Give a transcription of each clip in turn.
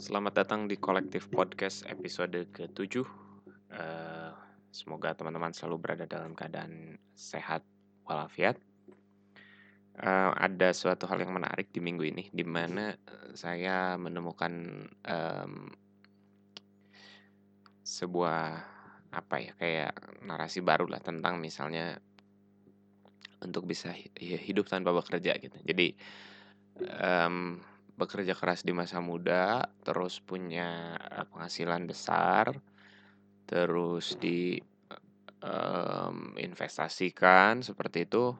Selamat datang di Kolektif Podcast episode ke-7. Eh, semoga teman-teman selalu berada dalam keadaan sehat walafiat. Eh, ada suatu hal yang menarik di minggu ini, di mana eh, saya menemukan em, sebuah apa ya kayak narasi baru lah tentang misalnya untuk bisa hi- hidup tanpa bekerja gitu. Jadi em, bekerja keras di masa muda, terus punya eh, penghasilan besar, terus di em, investasikan seperti itu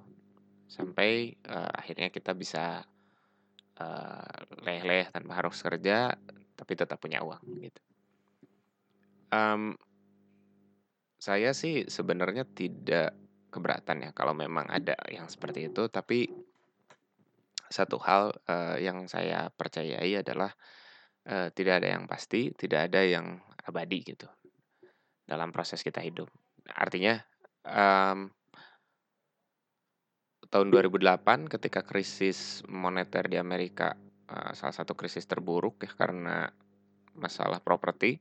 sampai eh, akhirnya kita bisa eh, leleh tanpa harus kerja tapi tetap punya uang gitu. Em, saya sih sebenarnya tidak keberatan ya kalau memang ada yang seperti itu, tapi satu hal eh, yang saya percayai adalah eh, tidak ada yang pasti, tidak ada yang abadi gitu dalam proses kita hidup. Artinya em, tahun 2008 ketika krisis moneter di Amerika eh, salah satu krisis terburuk ya karena masalah properti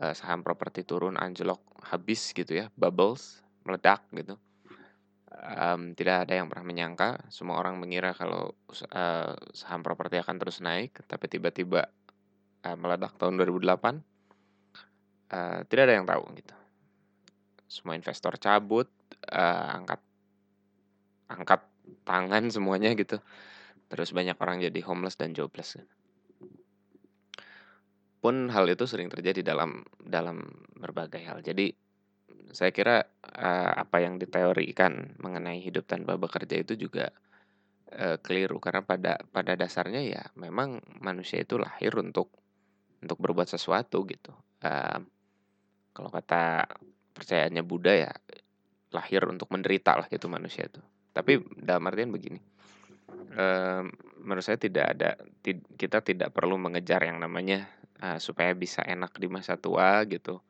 eh, saham properti turun anjlok habis gitu ya bubbles meledak gitu Em, tidak ada yang pernah menyangka semua orang mengira kalau eh, saham properti akan terus naik tapi tiba-tiba eh, meledak tahun 2008 Eh, tidak ada yang tahu gitu. Semua investor cabut eh, angkat angkat tangan semuanya gitu. Terus banyak orang jadi homeless dan jobless pun hal itu sering terjadi dalam dalam berbagai hal. Jadi saya kira eh, apa yang diteorikan mengenai hidup tanpa bekerja itu juga eh, keliru. Karena pada pada dasarnya ya memang manusia itu lahir untuk untuk berbuat sesuatu gitu. Eh, kalau kata percayaannya Buddha ya lahir untuk menderita lah gitu manusia itu. Tapi dalam artian begini em, menurut saya tidak ada kita tidak perlu mengejar yang namanya eh, supaya bisa enak di masa tua gitu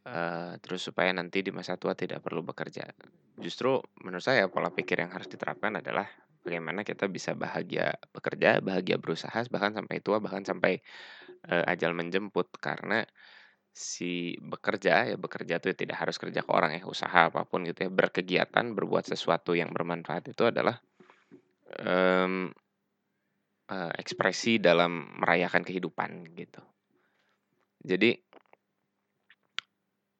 Eh, terus supaya nanti di masa tua tidak perlu bekerja. Justru menurut saya pola pikir yang harus diterapkan adalah bagaimana kita bisa bahagia bekerja bahagia berusaha bahkan sampai tua bahkan sampai eh, ajal menjemput. Karena si bekerja ya bekerja itu tidak harus kerja ke orang ya usaha apa pun gitu ya berkegiatan berbuat sesuatu yang bermanfaat itu adalah em, eh, ekspresi dalam merayakan kehidupan gitu. Jadi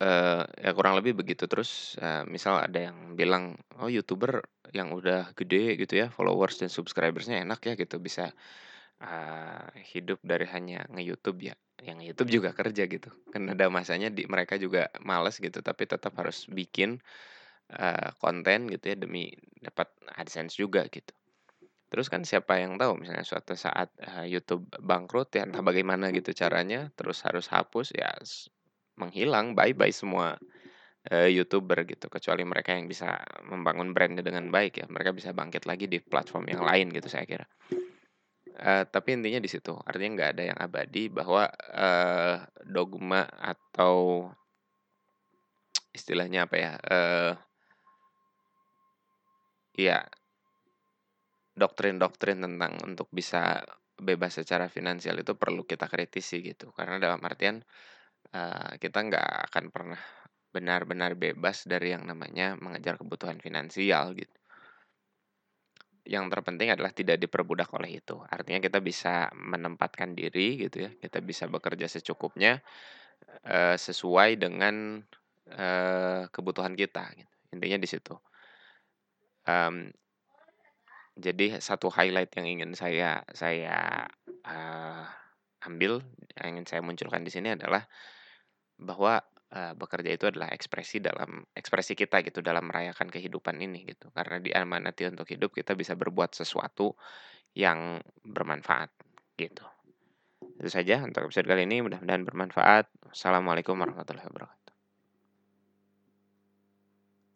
eh ya kurang lebih begitu. Terus eh, misal ada yang bilang oh youtuber yang udah gede gitu ya followers dan subscribersnya enak ya gitu bisa ah, hidup dari hanya nge-YouTube ya. Yang YouTube juga kerja gitu kan ada masanya di mereka juga males gitu tapi tetap harus bikin konten gitu ya demi dapat AdSense juga gitu. Terus kan siapa yang tahu misalnya suatu saat eh, YouTube bangkrut ya entah bagaimana gitu caranya terus harus hapus ya menghilang bye bye semua eh, YouTuber gitu. Kecuali mereka yang bisa membangun brandnya dengan baik ya. Mereka bisa bangkit lagi di platform yang lain gitu saya kira. Eh, tapi intinya di situ. Artinya nggak ada yang abadi bahwa eh, dogma atau istilahnya apa ya eh ya doktrin-doktrin tentang untuk bisa bebas secara finansial itu perlu kita kritisi gitu. Karena dalam artian eh, kita nggak akan pernah benar-benar bebas dari yang namanya mengejar kebutuhan finansial gitu yang terpenting adalah tidak diperbudak oleh itu. Artinya kita bisa menempatkan diri gitu ya. Kita bisa bekerja secukupnya eh, sesuai dengan eh, kebutuhan kita. Gitu. Intinya di situ. Em, jadi satu highlight yang ingin saya saya eh, ambil, yang ingin saya munculkan di sini adalah bahwa eh, bekerja itu adalah ekspresi dalam ekspresi kita gitu dalam merayakan kehidupan ini gitu. Karena diamanati untuk hidup kita bisa berbuat sesuatu yang bermanfaat gitu. Itu saja untuk episode kali ini, mudah-mudahan bermanfaat. Assalamualaikum warahmatullahi wabarakatuh.